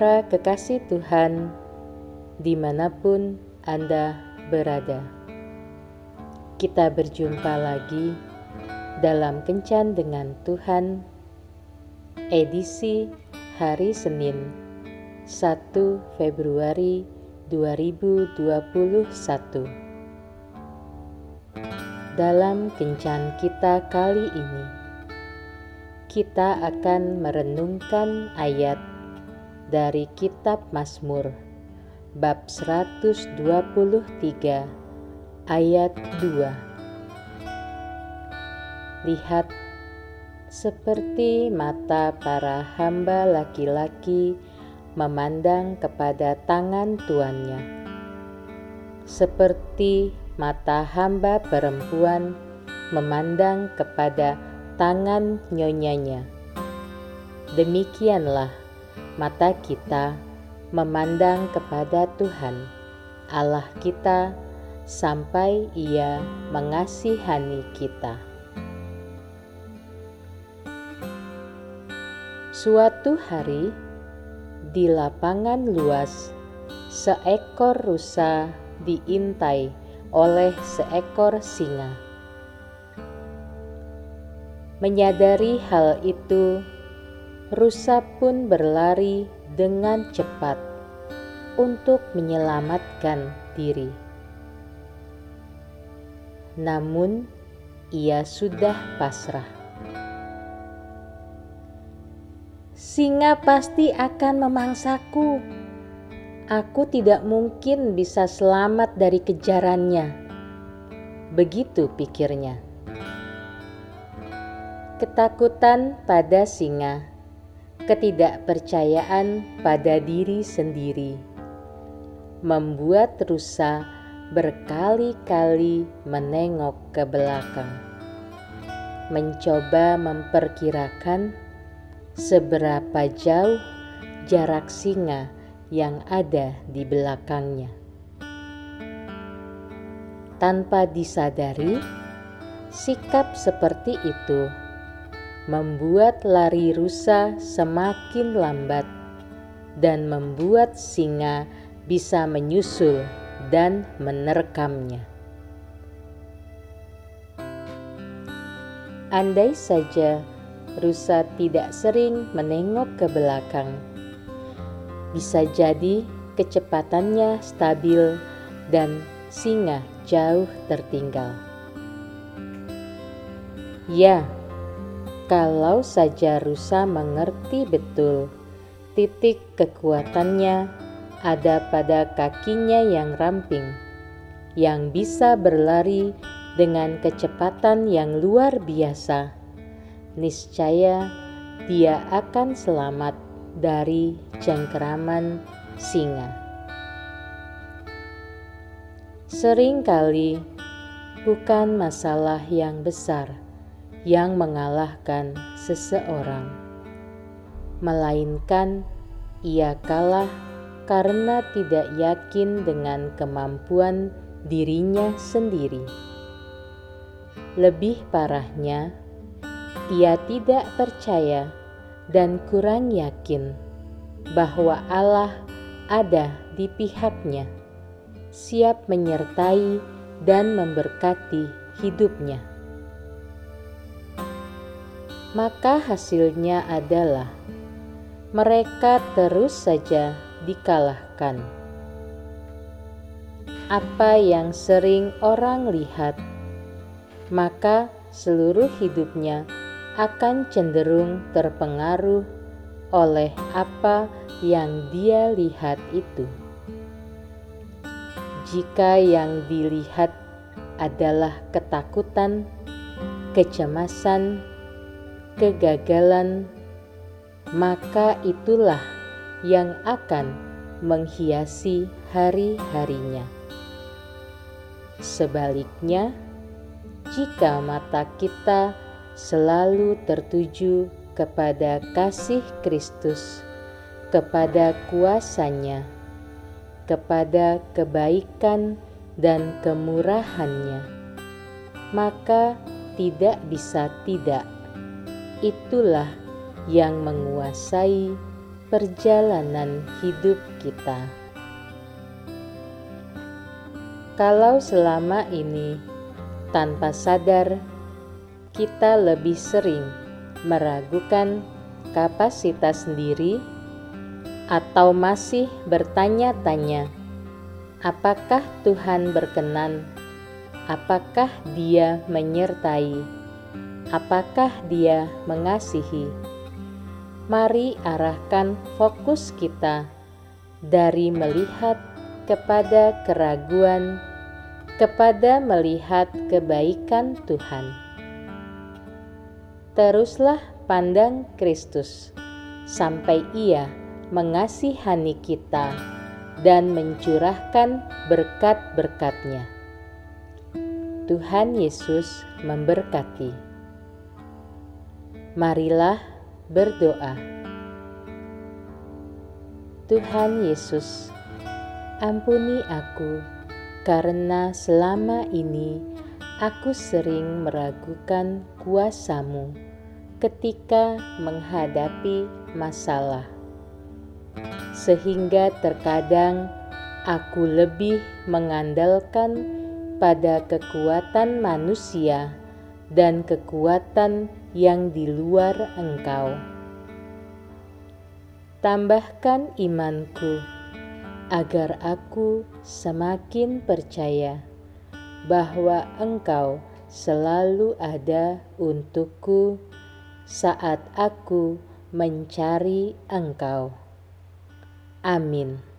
Para kekasih Tuhan, di mana pun Anda berada, kita berjumpa lagi dalam Kencan dengan Tuhan, edisi hari Senin, 1 Februari 2021. Dalam Kencan kita kali ini, kita akan merenungkan ayat dari kitab Mazmur bab 123 ayat 2. Lihat seperti mata para hamba laki-laki memandang kepada tangan tuannya. Seperti mata hamba perempuan memandang kepada tangan nyonyanya. Demikianlah mata kita memandang kepada Tuhan, Allah kita, sampai Ia mengasihani kita. Suatu hari di lapangan luas, seekor rusa diintai oleh seekor singa Menyadari hal itu, rusa pun berlari dengan cepat untuk menyelamatkan diri. Namun, ia sudah pasrah. Singa pasti akan memangsaku. Aku tidak mungkin bisa selamat dari kejarannya. Begitu pikirnya. Ketakutan pada singa, ketidakpercayaan pada diri sendiri, membuat rusa berkali-kali menengok ke belakang, mencoba memperkirakan seberapa jauh jarak singa yang ada di belakangnya. Tanpa disadari, sikap seperti itu membuat lari rusa semakin lambat dan membuat singa bisa menyusul dan menerkamnya. Andai saja rusa tidak sering menengok ke belakang, bisa jadi kecepatannya stabil dan singa jauh tertinggal. Ya, kalau saja rusa mengerti betul titik kekuatannya ada pada kakinya yang ramping, yang bisa berlari dengan kecepatan yang luar biasa, niscaya dia akan selamat dari cengkeraman singa. Seringkali bukan masalah yang besar yang mengalahkan seseorang, melainkan ia kalah karena tidak yakin dengan kemampuan dirinya sendiri. Lebih parahnya, ia tidak percaya dan kurang yakin bahwa Allah ada di pihaknya, siap menyertai dan memberkati hidupnya maka hasilnya adalah mereka terus saja dikalahkan. Apa yang sering orang lihat, maka seluruh hidupnya akan cenderung terpengaruh oleh apa yang dia lihat itu. Jika yang dilihat adalah ketakutan, kecemasan, kegagalan, maka itulah yang akan menghiasi hari-harinya. Sebaliknya, jika mata kita selalu tertuju kepada kasih Kristus, kepada kuasanya, kepada kebaikan dan kemurahannya, maka tidak bisa tidak itulah yang menguasai perjalanan hidup kita. Kalau selama ini tanpa sadar kita lebih sering meragukan kapasitas sendiri atau masih bertanya-tanya, apakah Tuhan berkenan? Apakah Dia menyertai? Apakah Dia mengasihi? Mari arahkan fokus kita dari melihat kepada keraguan kepada melihat kebaikan Tuhan. Teruslah pandang Kristus sampai Ia mengasihani kita dan mencurahkan berkat-berkatnya. Tuhan Yesus memberkati. Marilah berdoa. Tuhan Yesus, ampuni aku karena selama ini aku sering meragukan kuasamu ketika menghadapi masalah sehingga terkadang aku lebih mengandalkan pada kekuatan manusia dan kekuatan yang di luar Engkau. Tambahkan imanku agar aku semakin percaya bahwa Engkau selalu ada untukku saat aku mencari Engkau. Amin.